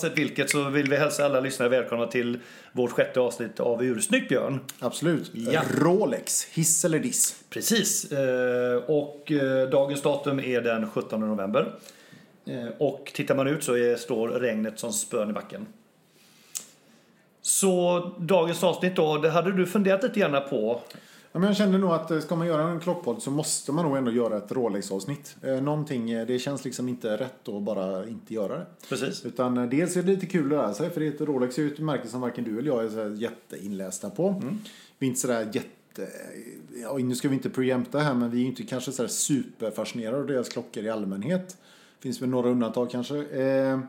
oavsett vilket så vill vi hälsa alla lyssnare välkomna till vårt sjätte avsnitt av Ursnyggt Björn. Absolut. Ja. Rolex, hiss eller diss? Precis. Eh, Och eh, dagens datum är den 17 november. Eh, Och tittar man ut så är, står regnet som spön i backen. Så dagens avsnitt då, det hade du funderat lite grann på. Ja, men jag kände nog att eh, ska man göra en klockpodd så måste man nog ändå göra ett Rolex-avsnitt. Eh, Någonting, eh, det känns liksom inte rätt att bara inte göra det. Precis. Utan dels är det lite kul att lära sig för det Rolex är ju ett märke som varken du eller jag är så jätteinlästa på. Mm. Vi är inte sådär jätte... Ja, nu ska vi inte preempta här men vi är ju inte kanske så här superfascinerade av deras klockor i allmänhet. Finns väl några undantag kanske. Eh,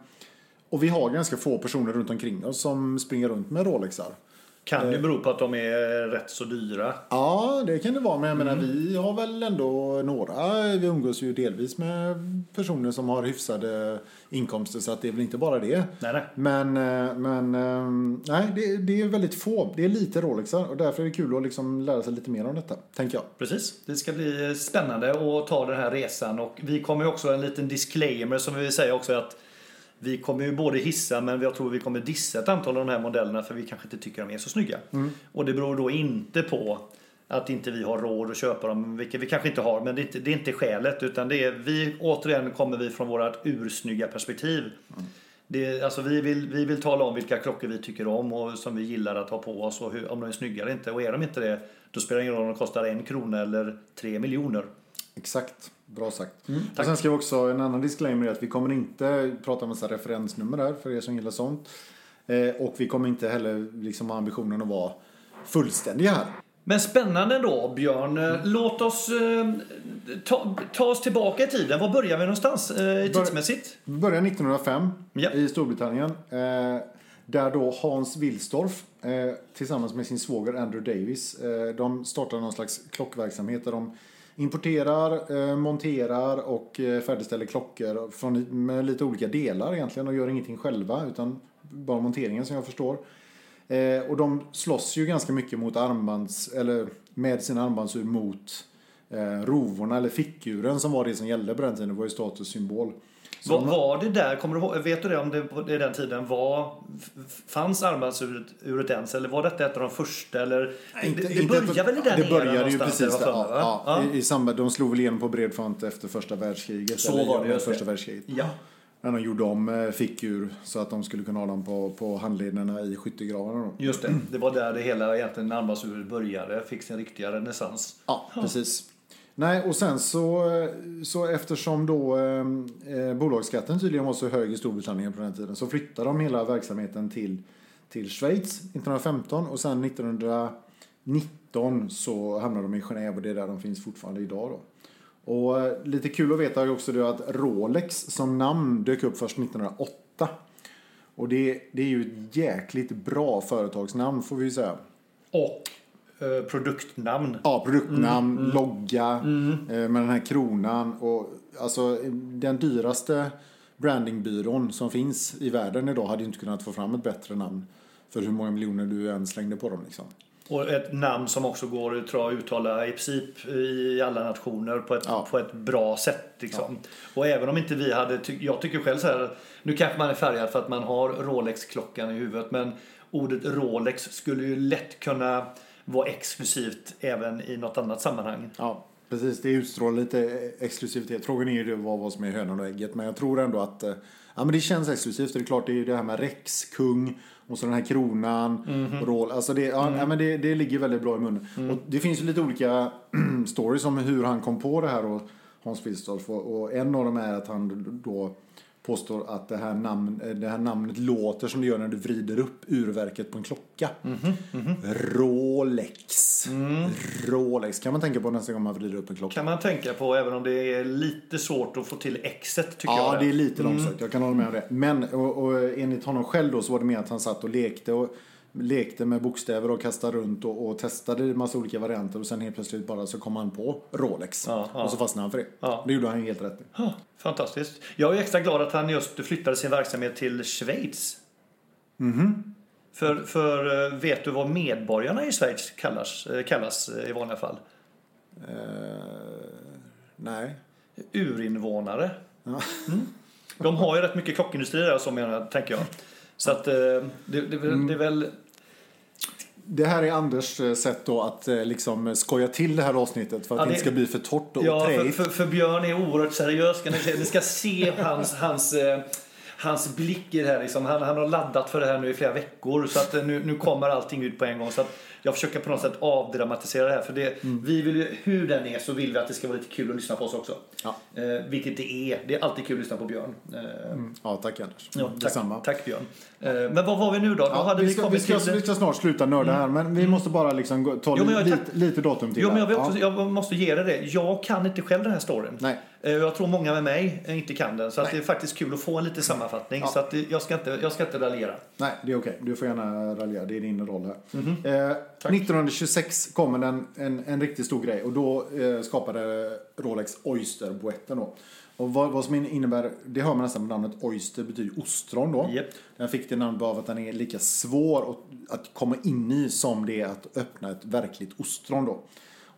och vi har ganska få personer runt omkring oss som springer runt med Rolexar. Kan ju bero på att de är rätt så dyra. Ja, det kan det vara. Men jag menar, Mm. vi har väl ändå några. Vi umgås ju delvis med personer som har hyfsade inkomster. Så att det är väl inte bara det. Nej, nej. Men, eh, men eh, nej, det, det är väldigt få. Det är lite Rolexar. Och därför är det kul att liksom lära sig lite mer om detta. Tänker jag. Precis. Det ska bli spännande att ta den här resan och vi kommer också en liten disclaimer som vi vill säga också att vi kommer ju både hissa men jag tror vi kommer dissa ett antal av de här modellerna för vi kanske inte tycker de är så snygga. Och det beror då inte på att inte vi har råd att köpa dem, vilket vi kanske inte har, men det är inte, det är inte skälet utan det är vi, återigen kommer vi från vårt ursnygga perspektiv. Det, är- alltså vi, vill, vi vill tala om vilka klockor vi tycker om och som vi gillar att ha på oss och hur, om de är snygga eller inte. Och är de inte det, då spelar det ingen roll om de kostar en krona eller tre miljoner. Exakt. Bra sagt. Mm, och sen ska vi också, en annan disclaimer är att vi kommer inte prata om massa referensnummer här för er som gillar sånt. Eh, och vi kommer inte heller liksom ha ambitionen att vara fullständiga här. Men spännande då Björn. Eh, Låt oss eh, ta, ta oss tillbaka i tiden. Var börjar vi någonstans eh, tidsmässigt? Vi börjar 1905 Ja. i Storbritannien. Eh, där då Hans Wilsdorf eh, tillsammans med sin svåger Andrew Davis. Eh, de startar någon slags klockverksamhet där de importerar, eh, monterar och eh, färdigställer klockor från, med lite olika delar egentligen och gör ingenting själva utan bara monteringen som jag förstår. Eh, och de slåss ju ganska mycket mot armbands, eller med sina armbandsur mot eh, rovorna eller fickuren som var det som gällde på den tiden. Det var ju statussymbol. Var, var det där, kommer du vet du det om det det den tiden var, fanns armbandsuret ens eller var detta ett av de första eller? Inte- det, det började väl i den Det började ju precis där. Ja, va? ja, i, i samband, de slog väl igenom på bred front efter första världskriget. Så eller, var det, ja, första världskriget. Ja. När de gjorde om eh, fickur så att de skulle kunna ha dem på, på handlederna i skyttegravarna. Just det, det var där det hela egentligen armbandsuret började, fick sin riktiga renässans. Ja, precis. Nej, och sen så, så eftersom då eh, eh, bolagsskatten tydligen var så hög i Storbritannien på den tiden så flyttade de hela verksamheten till, till Schweiz 1915 och sen 1919 så hamnade de i Genève och det är där de finns fortfarande idag då. Och eh, lite kul att veta är också det att Rolex som namn dök upp först 1908. Och det, det är ju ett jäkligt bra företagsnamn får vi ju säga. Och eh, produktnamn. Ja, produktnamn, Mm, logga eh, med den här kronan och alltså den dyraste brandingbyrån som finns i världen idag hade inte kunnat få fram ett bättre namn för hur många miljoner du än slängde på dem liksom. Och ett namn som också går att uttala i princip i alla nationer på ett, Ja. på ett bra sätt. Liksom. Och även om inte vi hade, jag tycker själv så här, nu kanske man är färgad för att man har Rolex-klockan i huvudet, men ordet Rolex skulle ju lätt kunna vara exklusivt även i något annat sammanhang. Ja, precis. Det utstrålar lite exklusivitet. Frågan är ju vad, vad som är hönan och ägget. Men jag tror ändå att eh, ja, men det känns exklusivt. Det är klart, det är ju det här med Rex, kung och så den här kronan. Och roll. Alltså det, ja, ja, men det, det ligger väldigt bra i munnen. Och det finns ju lite olika stories om hur han kom på det här. Och Hans Wilsdorf. Och, och en av dem är att han då påstår att det här, namn, det här namnet låter som det gör när du vrider upp urverket på en klocka. Rolex. Rolex kan man tänka på nästa gång man vrider upp en klocka. Kan man tänka på även om det är lite svårt att få till exet tycker Ja, jag. det är lite långsökt. Jag kan hålla med om det. Men och, och, enligt honom själv då så var det mer att han satt och lekte och lekte med bokstäver och kastade runt och, och testade en massa olika varianter och sen helt plötsligt bara så kom han på Rolex. Ja, ja. Och så fastnade han för det. Ja. Det gjorde han helt rätt i. Ja, Fantastiskt. Jag är extra glad att han just flyttade sin verksamhet till Schweiz. För, för eh, vet du vad medborgarna i Schweiz kallas, eh, kallas eh, i vanliga fall? Eh, nej. Urinvånare. Ja. Mm. De har ju rätt mycket klockindustri där som jag tänker jag. Så att det, det, det är väl... Det här är Anders eh, sätt då att eh, liksom skoja till det här avsnittet för att Ja, det det- inte ska bli för torrt och Ja, för, för, för Björn är oerhört seriös. Ni, ni ska se hans, hans, eh, hans blick i det här. Liksom. Han, han har laddat för det här nu i flera veckor. Så att nu, nu kommer allting ut på en gång. Så att jag försöker på något sätt avdramatisera det här. För det, Mm. vi vill ju, hur den är så vill vi att det ska vara lite kul att lyssna på oss också. Ja. Eh, vilket det är. Det är alltid kul att lyssna på Björn. Eh, Ja, tack Anders. ja, tack, Detsamma. tack Björn. Eh, men vad var vi nu då? då Ja, hade vi, vi ska, vi, ska, till... vi ska snart sluta nörda här, men vi måste bara liksom gå- ta Jo, men jag- lite, lite datum till Jo, men jag, också, jag måste ge dig det. Jag kan inte själv den här storyn. Nej. Eh, Jag tror många med mig inte kan den. Så att det är faktiskt kul att få en liten sammanfattning. Ja. Så att jag ska inte, jag ska inte raljera. Nej, det är okej. Du får gärna raljera. Det är din roll här. Mhm. Eh, 1926 kommer en, en, en riktigt stor grej och då eh, skapade Rolex Oyster-boetten då. Och vad, vad som innebär, det hör man nästan på namnet Oyster, betyder ostron då. Japp. Den fick det namnet av att den är lika svår att, att komma in i som det är att öppna ett verkligt ostron då.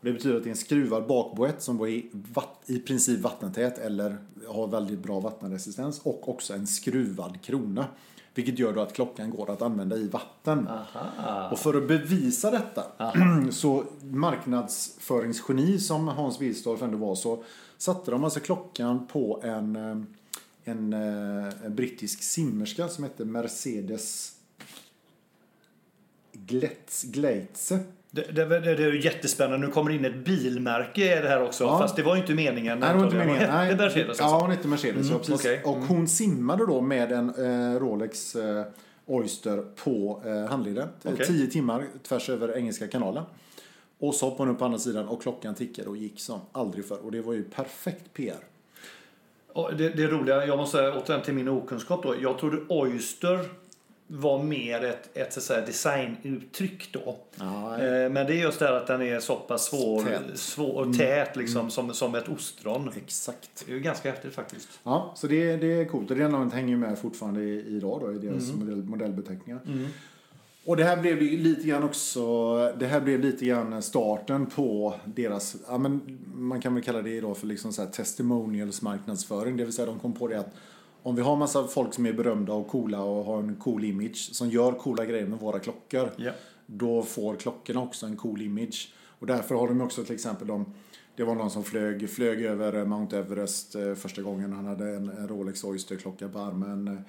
Och det betyder att det är en skruvad bakboett som är i, vatt, i princip vattentät eller har väldigt bra vattenresistens och också en skruvad krona. Vilket gör då att klockan går att använda i vatten. Aha. Och för att bevisa detta, så marknadsföringsgeni som Hans Wilsdorf ändå var, så satte de alltså klockan på en, eh, en, eh, en brittisk simmerska som hette Mercedes Gletz, Gleitze. Det, det, det, det är ju jättespännande. Nu kommer in ett bilmärke i det här också. Ja. Fast det var ju inte meningen. Nej, det var inte meningen. Hette Nej, Mercedes ja, alltså? hon hette Mercedes. ja, precis. okej. Och hon simmade då med en eh, Rolex eh, Oyster på eh, handleden. Eh, Okej. Tio timmar tvärs över Engelska kanalen. Och så hoppade hon upp på andra sidan och klockan tickade och gick som aldrig förr. Och det var ju perfekt PR. Det, det roliga, jag måste säga återigen till min okunskap då. Jag trodde Oyster var mer ett, ett så att säga, designuttryck då. Ja, Eh, Men det är just det att den är så pass svår, Tät. svår och tät liksom som, som ett ostron. Exakt. Det är ju ganska häftigt faktiskt. Ja, så det, det är coolt. Och det namnet hänger ju med fortfarande idag då, i deras modell, modellbeteckningar. Och det här blev ju lite grann också, det här blev lite grann starten på deras, ja men man kan väl kalla det idag för liksom så här testimonials marknadsföring. Det vill säga de kom på det att om vi har massa folk som är berömda och coola och har en cool image som gör coola grejer med våra klockor. Ja. Då får klockorna också en cool image. Och därför har de också till exempel de det var någon som flög, flög över Mount Everest eh, första gången. Han hade en, en Rolex Oyster-klocka på armen.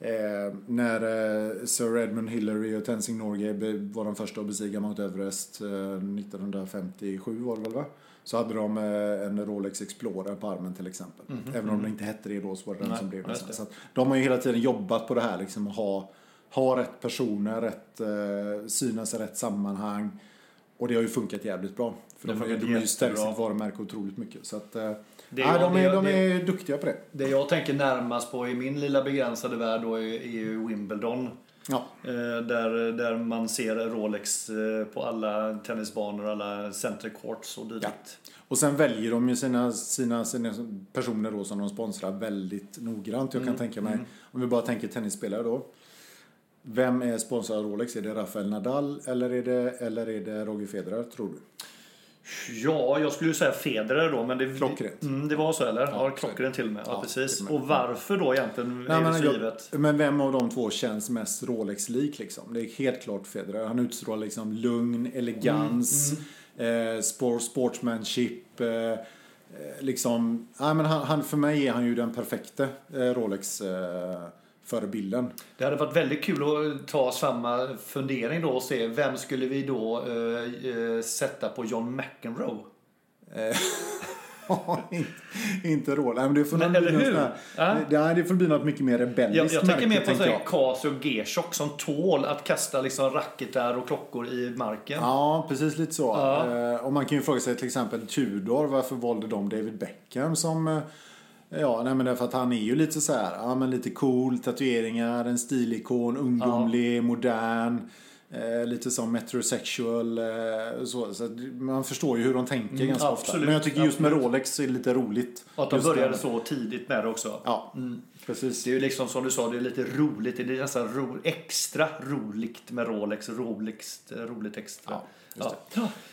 Eh, när eh, Sir Edmund Hillary och Tenzing Norgay var de första att bestiga Mount Everest eh, 1957 var det väl va? Så hade de eh, en Rolex Explorer på armen till exempel. Även om det inte hette det då så var det den Nej, som blev det sen. Så de har ju hela tiden jobbat på det här liksom att ha, ha rätt personer, rätt, eh, synas i rätt sammanhang. Och det har ju funkat jävligt bra. För Det de, funkar de har ju stärkt sitt varumärke otroligt mycket. Så att, eh, Det nej, de, är, det- de det- är duktiga på det. Det jag tänker närmast på i min lilla begränsade värld då är, är ju Wimbledon. Ja. Eh, där, där man ser Rolex eh, på alla tennisbanor, alla center courts och dylikt. Och sen väljer de ju sina, sina, sina personer då som de sponsrar väldigt noggrant. Jag kan Mm, tänka mig, om vi bara tänker tennisspelare då. Vem är sponsrad av Rolex? Är det Rafael Nadal eller är det, eller är det Roger Federer, tror du? Ja, jag skulle ju säga Federer då, men det, Klockrent. Mm, det var så eller? Ja, Ja, klockrent till och med. Ja, Ja, precis. med. Och varför då egentligen? Nej, men, givet? men vem av de två känns mest Rolex-lik liksom? Det är helt klart Federer. Han utstrålar liksom lugn, elegans, Mm, Eh, sport, sportsmanship. Eh, eh, liksom, nej, men han, han, för mig är han ju den perfekta eh, Rolex-förebilden. Det hade varit väldigt kul att ta samma fundering då och se vem skulle vi då eh, eh, sätta på John McEnroe? inte, inte Rolex. Nej, men det får Men, nog bli eller hur? Ja. här- det, nej, det får bli något mycket mer rebelliskt Jag, jag tänker mer på tänker. Casio och G-Shock som tål att kasta liksom racketar och klockor i marken. Ja, precis lite så. Ja. Eh, och man kan ju fråga sig till exempel Tudor, varför valde de David Beckham som eh, Ja, nej men därför att han är ju lite så här, ja men lite cool, tatueringar, en stilikon, ungdomlig, modern. Eh, lite som metrosexual. Eh, så, så man förstår ju hur de tänker ganska ofta. absolut, Men jag tycker just med absolut. Rolex så är det lite roligt. Och att de började så tidigt med det också. Ja. Precis. Det är ju liksom som du sa, det är lite roligt. Det är nästan ro, extra roligt med Rolex. Roligt, roligt extra. Ja, ja.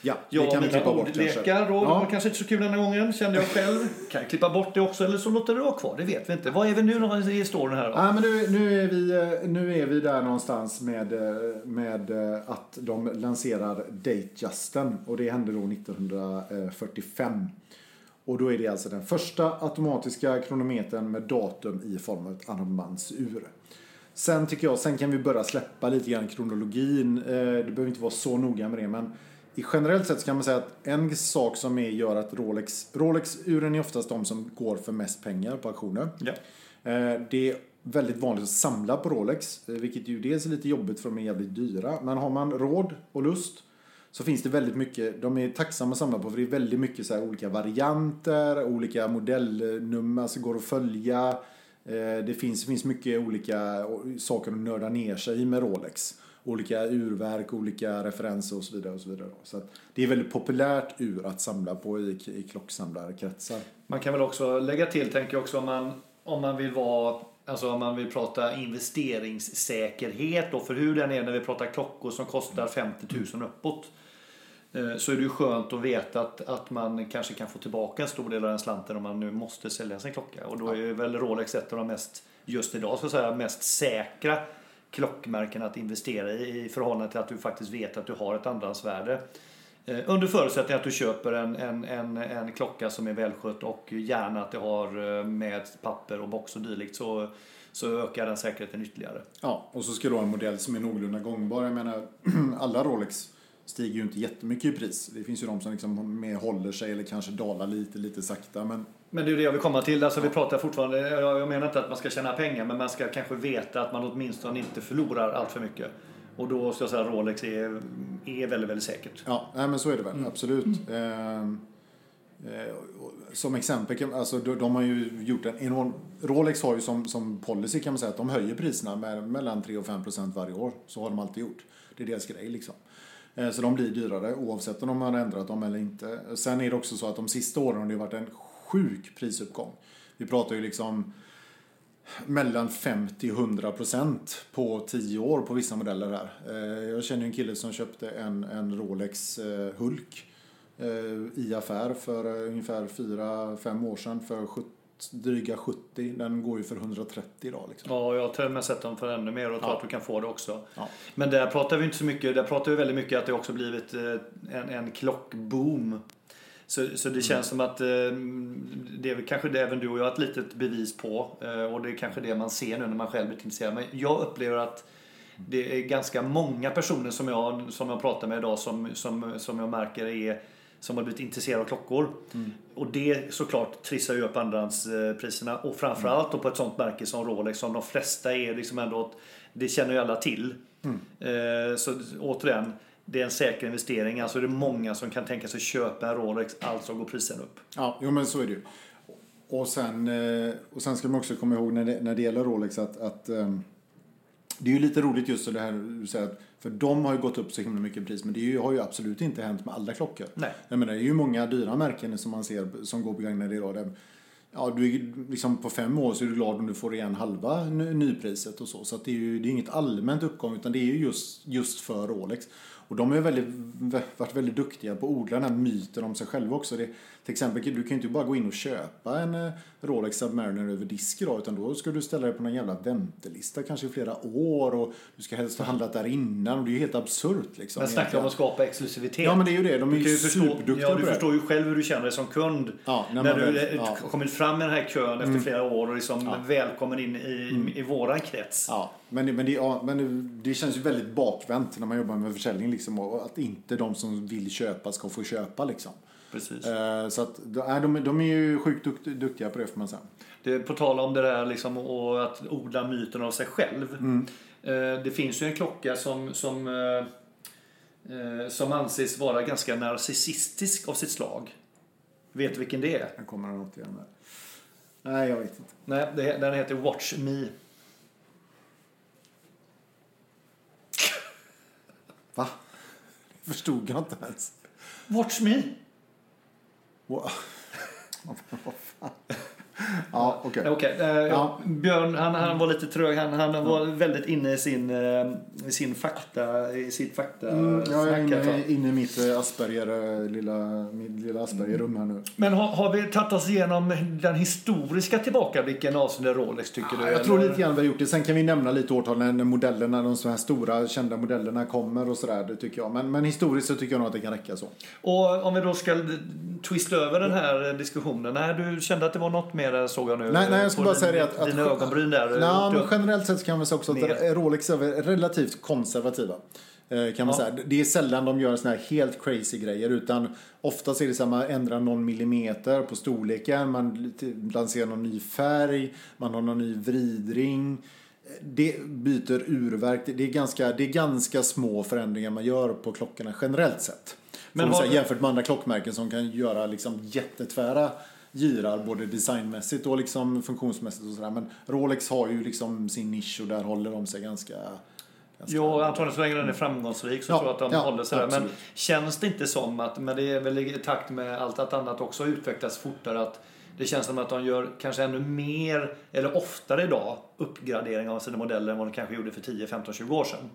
Ja, det Ja, kan vi klippa bort kanske. ordlekar då. Ja. Var kanske inte så kul den här gången, kände jag själv. Kan jag klippa bort det också eller så låter det vara kvar? Det vet vi inte. Vad är vi nu i storyn här då? Ja, men nu, nu, är vi, eh, nu är vi där någonstans med, eh, med eh, att de lanserar Datejusten och det hände då 1945. Och då är det alltså den första automatiska kronometern med datum i form av ett armbandsur. Sen tycker jag, sen kan vi börja släppa lite grann kronologin. Eh, Det behöver inte vara så noga med det men i generellt sett så kan man säga att en sak som är, gör att Rolex, Rolex-uren är oftast de som går för mest pengar på auktioner. Ja. Eh, Det är väldigt vanligt att samla på Rolex, eh, vilket ju dels är lite jobbigt för de är jävligt dyra. Men har man råd och lust så finns det väldigt mycket, de är tacksamma att samla på för det är väldigt mycket så här olika varianter, olika modellnummer som går att följa. Eh, det finns, finns mycket olika saker att nörda ner sig i med Rolex. Olika urverk, olika referenser och så vidare. Och så vidare. Så att det är väldigt populärt ur att samla på i, i klocksamlarkretsar. Man kan väl också lägga till, tänker jag också, om man, om man vill vara Alltså om man vill prata investeringssäkerhet och för hur den är när vi pratar klockor som kostar 50 000 uppåt eh, Så är det ju skönt att veta att, att man kanske kan få tillbaka en stor del av den slanten om man nu måste sälja sin klocka. Och då är väl Rolex ett av de mest, just idag ska jag säga, mest säkra klockmärken att investera i i förhållande till att du faktiskt vet att du har ett andrahandsvärde. Eh, Under förutsättning att du köper en, en, en, en klocka som är välskött och gärna att det har eh, med papper och box och dylikt så, så ökar den säkerheten ytterligare. Ja, och så ska du ha en modell som är någorlunda gångbar. Jag menar, alla Rolex stiger ju inte jättemycket i pris. Det finns ju de som liksom mer håller sig eller kanske dalar lite, lite sakta. Men Men det är ju det jag vill komma till. Alltså vi pratar fortfarande, jag jag menar inte att man ska tjäna pengar men man ska kanske veta att man åtminstone inte förlorar allt för mycket. Och då ska jag säga att Rolex är, är väldigt, väldigt säkert. ja, nej, men så är det väl. Absolut. Ehm, eh, som exempel, alltså de, de har ju gjort en enorm... Rolex har ju som, som policy kan man säga att de höjer priserna med mellan 3 och 5 procent varje år. Så har de alltid gjort. Det är deras grej liksom. Eh, så de blir dyrare oavsett om de har ändrat dem eller inte. Sen är det också så att de sista åren har det varit en sjuk prisuppgång. Vi pratar ju liksom mellan 50-100 procent på 10 år på vissa modeller här. Eh, jag känner ju en kille som köpte en, en Rolex eh, Hulk i affär för ungefär 4-5 år sedan för 70, dryga 70. Den går ju för 130 idag liksom. Ja, jag har med sett dem för ännu mer och tror Ja. att du kan få det också. Ja. Men där pratar vi inte så mycket, där pratar vi väldigt mycket att det också blivit eh, en, en klockboom. Så, så det känns som att eh, det är kanske det även du och jag har ett litet bevis på. Eh, och det är kanske det man ser nu när man själv blir intresserad. Men jag upplever att det är ganska många personer som jag, som jag pratar med idag som, som, som jag märker är som har blivit intresserade av klockor. Och det såklart trissar ju upp andrahandspriserna. Och framförallt då på ett sånt märke som Rolex som de flesta är liksom ändå, det känner ju alla till. Eh, så återigen, det är en säker investering. Alltså det är många som kan tänka sig köpa en Rolex, alltså går prisen upp. Ja, jo men så är det ju. Och sen, eh, och sen ska man också komma ihåg när det, när det gäller Rolex att, att ehm, det är ju lite roligt just det här du säger att för de har ju gått upp så himla mycket i pris men det ju, har ju absolut inte hänt med alla klockor. Nej. Jag menar, det är ju många dyra märken som man ser som går begagnade idag. Där, ja, du är, liksom på fem år så är du glad om du får igen halva ny- nypriset och så. Så det är ju det är inget allmänt uppgång utan det är ju just, just för Rolex. Och de har ju väldigt, varit väldigt duktiga på att odla den här myten om sig själva också. Det, till exempel, du kan ju inte bara gå in och köpa en eh, Rolex Submariner över disk idag utan då ska du ställa dig på någon jävla väntelista kanske i flera år och du ska helst ha handlat där innan och det är ju helt absurt liksom. Men snacka om att skapa exklusivitet. Ja men det är ju det, de är ju superduktiga ja, du förstår ju själv hur du känner dig som kund. Ja, när när du väl- eh, ja. Mm. kommit fram med den här kön efter flera år och liksom välkommen in i, i våran krets. Ja, men, det- men, det, ja, men det, det känns ju väldigt bakvänt när man jobbar med försäljning liksom, och att inte de som vill köpa ska få köpa liksom. Precis. Eh, så att, nej, de, de är ju sjukt dukt, duktiga på det får man säga. Det, på tal om det där liksom, och att odla myten av sig själv. Mm. Eh, det finns ju en klocka som, som, eh, som anses vara ganska narcissistisk av sitt slag. Vet du vilken det är? Jag kommer något igen där. Nej, jag vet inte. Nej, det, den heter Watch Me. Va? Det förstod jag inte ens. Watch Me! Wow. Ja, okej. Nej, okej. Eh, Ja. Björn, han, han var lite trög. Han, han var väldigt inne i sin, eh, sin fakta, i sitt fakta Mm, jag är tror inne, inne i mitt eh, Asperger, eh, lilla, mitt lilla Asperger-rum här nu. Men har, har vi tagit oss igenom den historiska tillbakablicken avseende Rolex tycker du? Jag tror eller? lite grann vi har gjort det. Sen kan vi nämna lite årtal när modellerna, de så här stora kända modellerna kommer och sådär. Det tycker jag. Men, men historiskt så tycker jag nog att det kan räcka så. Och om vi då ska twista över den här diskussionen. Nej, du kände att det var något mer såg jag nu. Nej, nej jag ska bara din- säga det att... Dina att ögonbryn där. Nej, men generellt sett kan man säga också att Ner. Rolex är relativt konservativa. eh, Kan man Ja. säga. Det är sällan de gör såna här helt crazy grejer utan oftast är det så att man ändrar någon millimeter på storleken, man lanserar någon ny färg, man har någon ny vridring. Det byter urverk. Det är, ganska, det är ganska små förändringar man gör på klockorna generellt sett. Men Men har- säga, jämfört med andra klockmärken som kan göra liksom jättetvära girar både designmässigt och liksom funktionsmässigt och sådär. Men Rolex har ju liksom sin nisch och där håller de sig ganska... ganska Jo, antagligen så länge den är framgångsrik så Ja, tror jag att de ja, håller sig där. Men känns det inte som att, men det är väl i takt med allt att annat också har utvecklats fortare, att det känns som att de gör kanske ännu mer, eller oftare idag, uppgradering av sina modeller än vad de kanske gjorde för 10, 15, 20 år sedan.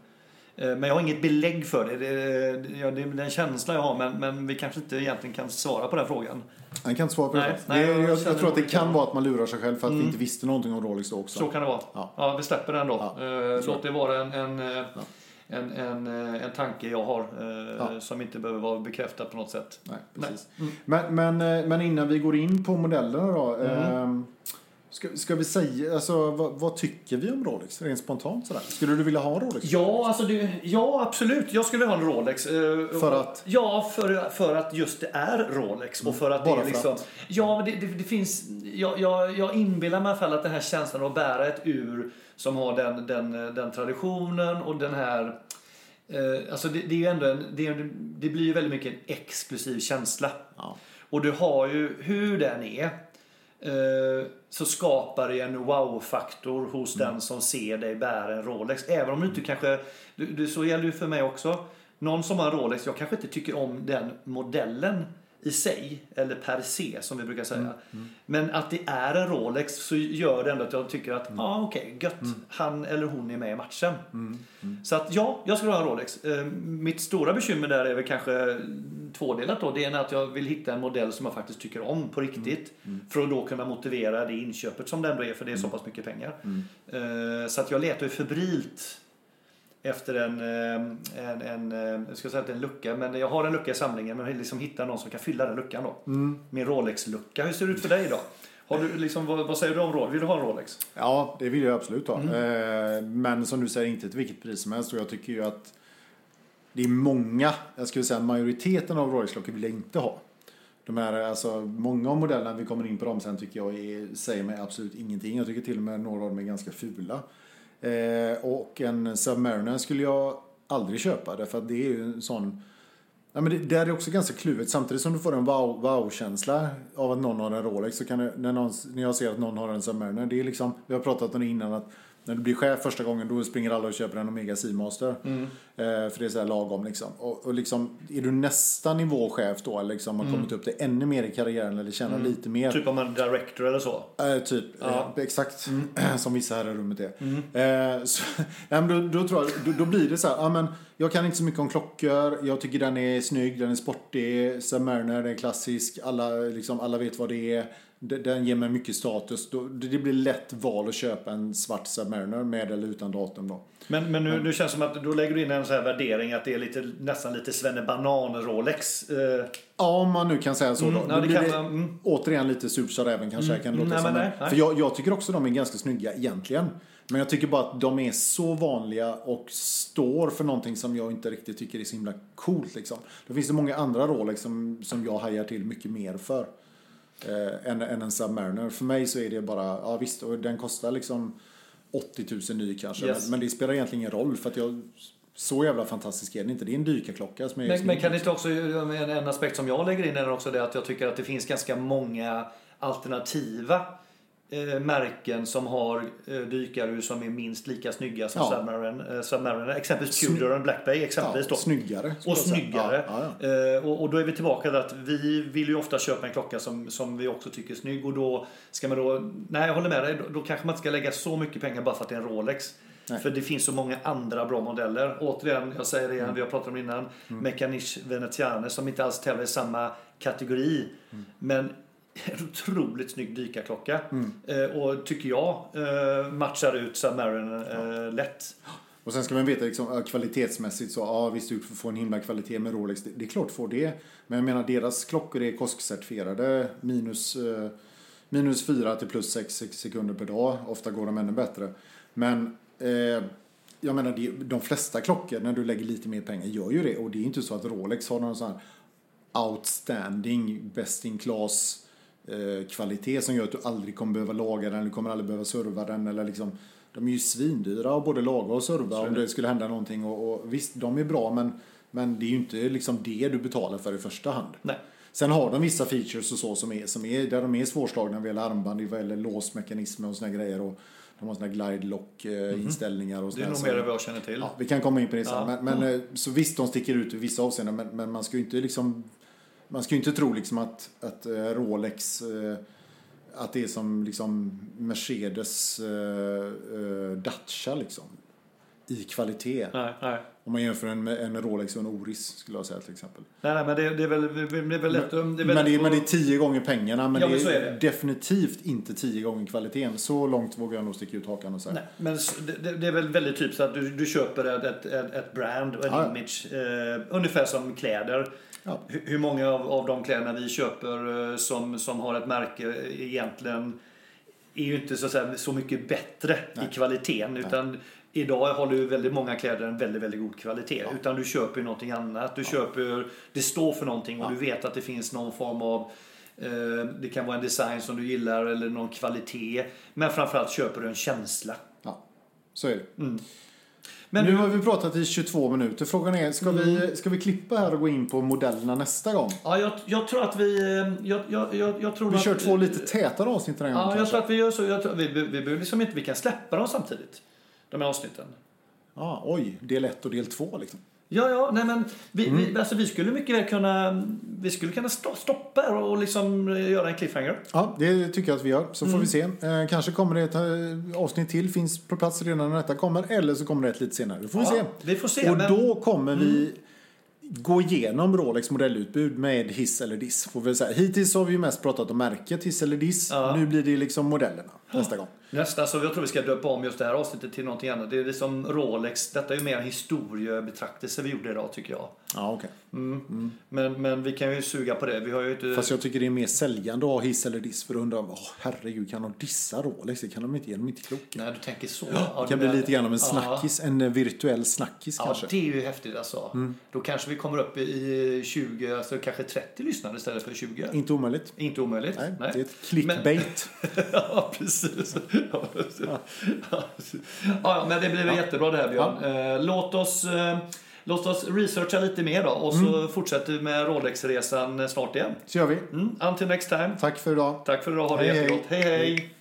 Eh, Men jag har inget belägg för det. Det är, det är den känsla jag har, men, men vi kanske inte egentligen kan svara på den frågan. Jag kan inte svara på Nej, det. nej, det jag är, jag, känner jag tror att det kan vara att man lurar sig själv för att vi inte visste någonting om Rolex då också. Så kan det vara. Ja. Ja, vi släpper den då. Ja, tror Låt det vara en, en, eh, en, en, eh, en tanke jag har Ja. som inte behöver vara bekräftad på något sätt. Nej, precis. Mm. Men, men, men innan vi går in på modellerna då. Mm. ehm, Ska, ska vi säga, alltså vad, vad tycker vi om Rolex? Rent spontant sådär. Skulle du vilja ha en Rolex? Ja, alltså det, ja, absolut. Jag skulle ha en Rolex. eh, För att? Ja, för, för att just det är Rolex. Och för att Bara det är liksom... att? Ja, men det, det, det finns... Jag, jag, jag inbillar mig i alla fall att den här känslan att bära ett ur som har den, den, den traditionen och den här... Eh, alltså det, det är ju ändå en, det, det blir ju väldigt mycket en exklusiv känsla. Ja. Och du har ju, hur den är, så skapar det en wow-faktor hos Mm. den som ser dig bära en Rolex. Även om du inte kanske, du, så gäller ju för mig också. Någon som har en Rolex, jag kanske inte tycker om den modellen i sig, eller per se som vi brukar säga. Mm. Men att det är en Rolex så gör det ändå att jag tycker att, ja Mm. ah, okej, gött, han eller hon är med i matchen. Så att ja, jag skulle ha en Rolex. Eh, Mitt stora bekymmer där är väl kanske tvådelat då. Det ena är att jag vill hitta en modell som jag faktiskt tycker om på riktigt. För att då kunna motivera det inköpet som det ändå är, för det är så pass mycket pengar. Eh, Så att jag letar ju febrilt efter en, eh, en, en, eh, jag ska säga att en lucka, men jag har en lucka i samlingen men jag vill liksom hitta någon som kan fylla den luckan då. Min Rolex-lucka. Hur ser det ut för dig idag? Har du liksom, vad, vad säger du om Rolex? Vill du ha en Rolex? Ja, det vill jag absolut ha. Mm. Eh, Men som du säger, inte till vilket pris som helst. Och jag tycker ju att det är många, jag skulle säga majoriteten av Rolex-klockor vill jag inte ha. De här, alltså, många av modellerna, vi kommer in på dem sen, tycker jag är, säger mig absolut ingenting. Jag tycker till och med några av dem är ganska fula. Eh, och en Submariner skulle jag aldrig köpa därför att det är ju en sån Ja, men det, det är också ganska kluvet. Samtidigt som du får en wow- wow-känsla av att någon har en Rolex så kan det, när, någon, när jag ser att någon har en Submariner. Det är liksom, vi har pratat om det innan att när du blir chef första gången då springer alla och köper en Omega Seamaster. Eh, för det är så här lagom liksom. Och, och liksom, är du nästa nivå chef då, eller liksom har kommit upp till ännu mer i karriären eller tjänar lite mer. Typ om en director eller så? Eh, typ, Ja. eh, exakt som vissa här i rummet är. Eh, så, men då, då, tror jag, då, då blir det så här, ja, men jag kan inte så mycket om klockor, jag tycker den är snygg, den är sportig, Submariner, den är klassisk, alla, liksom, alla vet vad det är. De- Den ger mig mycket status. Då, det blir lätt val att köpa en svart Submariner med eller utan datum då. Men, men nu, nu känns det som att då lägger du in en sån här värdering att det är lite, nästan lite svennebanan-Rolex. Eh, Ja, om man nu kan säga så. Mm, då. ja, då det kan det mm. återigen lite surt sa räven kanske. Kan det låta Nej, som. nej, nej. För jag, jag tycker också de är ganska snygga egentligen. Men jag tycker bara att de är så vanliga och står för någonting som jag inte riktigt tycker är så himla coolt. Liksom. Det finns det många andra Rolex som, som jag hajar till mycket mer för. Eh, än, än en Submariner. För mig så är det bara, ja visst, och den kostar liksom 80 000 ny kanske. Yes. Men, men det spelar egentligen ingen roll för att jag, så jävla fantastisk är den inte. Det är en dykarklocka som är Men, men kan det inte också, en, en aspekt som jag lägger in är också det att jag tycker att det finns ganska många alternativa eh, märken som har eh, dykare som är minst lika snygga som Ja. Submarine. Eh, Submarine. Exempelvis Tudor och Black Bay exempelvis Ja, då. snyggare. Och snyggare. Ja. Eh, och, och då är vi tillbaka till att vi vill ju ofta köpa en klocka som, som vi också tycker är snygg. Och då ska man då, nej jag håller med dig, då, då kanske man inte ska lägga så mycket pengar bara för att det är en Rolex. Nej. För det finns så många andra bra modeller. Återigen, jag säger det igen, vi har pratat om det innan. Mm. Mechanisch Veneziane som inte alls tävlar i samma kategori. Mm. Men en otroligt snygg dykarklocka. Mm. Eh, och tycker jag eh, matchar ut Submarine eh, lätt. Och sen ska man veta liksom, ja, kvalitetsmässigt så, ja visst du får en himla kvalitet med Rolex, det, det är klart får det. Men jag menar deras klockor är KOSK-certifierade minus, eh, minus 4 till plus 6 sekunder per dag. Ofta går de ännu bättre. Men eh, jag menar det, de flesta klockor när du lägger lite mer pengar gör ju det. Och det är inte så att Rolex har någon sån här outstanding, best in class eh, kvalitet som gör att du aldrig kommer behöva laga den du kommer aldrig behöva serva den eller liksom de är ju svindyra att både laga och serva om det skulle hända någonting och, och visst, de är bra men, men det är ju inte liksom det du betalar för i första hand. Nej. Sen har de vissa features och så som är, som är där de är svårslagna vad gäller armband, vad gäller låsmekanismer och såna grejer och de har såna glide lock eh, inställningar och Mhm. Det är nog mer än vad jag känner till. Ja, vi kan komma in på det sen. Ja. Men, men, eh, Så visst, de sticker ut i vissa avseenden, men, men man ska ju inte liksom... Man ska ju inte tro liksom att, att eh, Rolex, eh, att det är som liksom Mercedes eh, Dacia liksom. I kvalitet. Nej, nej. Om man jämför en, en Rolex och en Oris skulle jag säga till exempel. Nej, nej, men det, det, är väl, det är väl lätt. Det är väl Men det, är- men det är tio gånger pengarna, men Ja, det, men är så är det. definitivt inte tio gånger kvaliteten. Så långt vågar jag nog sticka ut hakan och säga. Nej, men det, det- det är väl väldigt typiskt att du, du köper ett, ett, ett, ett brand och en Ja. image. Eh, ungefär som kläder. Ja. Hur, många av, av de kläderna vi köper eh, som, som har ett märke egentligen är ju inte så, säga, så mycket bättre Nej. i kvaliteten. Utan idag håller ju väldigt många kläder en väldigt, väldigt god kvalitet. Utan du köper ju någonting annat. Du köper, det står för någonting och Ja. du vet att det finns någon form av eh, det kan vara en design som du gillar eller någon kvalitet. Men framförallt köper du en känsla. Ja, så är det. Mm. Men nu har vi pratat i 22 minuter. Frågan är, ska, vi, ska vi klippa här och gå in på modellerna nästa gång? ja, jag, jag tror att vi... Jag, jag, jag, jag tror Vi att, kör två lite tätare avsnitt den här gången Ja, jag tror att vi gör så. Jag tror, vi, vi, vi liksom inte... Vi kan släppa dem samtidigt. De här avsnitten. Ja, oj, del 1 och del 2 liksom. Ja, ja, nej men vi, Mm. vi, alltså, vi skulle mycket väl kunna... Vi skulle kunna sto- stoppa och liksom eh, göra en cliffhanger. Ja, det tycker jag att vi gör. Så får Mm. vi se. Eh, kanske kommer det ett eh, avsnitt till, finns på plats redan när detta kommer. Eller så kommer det ett lite senare. Det får vi Ja, se. vi får se, Och men- Mm. då kommer vi gå igenom Rolex modellutbud med hiss eller diss. Får vi säga. Hittills har vi ju mest pratat om märket hiss eller diss. Ja. Nu blir det liksom modellerna nästa gång. Nästa, så jag tror vi ska döpa om just det här avsnittet till någonting annat. Det är liksom Rolex. Detta är ju mer en historiebetraktelse vi gjorde idag tycker jag. Ja, okej. Mm. Men, men vi kan ju suga på det. Vi har ju inte... Fast jag tycker det är mer säljande att ha hiss eller diss. För undrar jag, åh herregud, kan de dissa Rolex? Det kan de inte, de är inte kloka. Nej, du tänker så. Det kan bli lite grann av en snackis, en eh, virtuell snackis Ja, kanske. det är ju häftigt alltså. Då kanske vi kommer upp i 20, alltså kanske 30 lyssnare istället för 20. Inte omöjligt. Inte omöjligt. Nej, det är ett clickbait. ja, precis. Ja, precis. Ja, ja, men det blir väl jättebra det här Björn. Eh, Låt oss, eh, låt oss researcha lite mer då och så fortsätter vi med Rolex-resan snart igen. Så gör vi. Mm, until next time. Tack för idag. Tack för idag. Ha det Hej, hej. jättegott. hej. hej.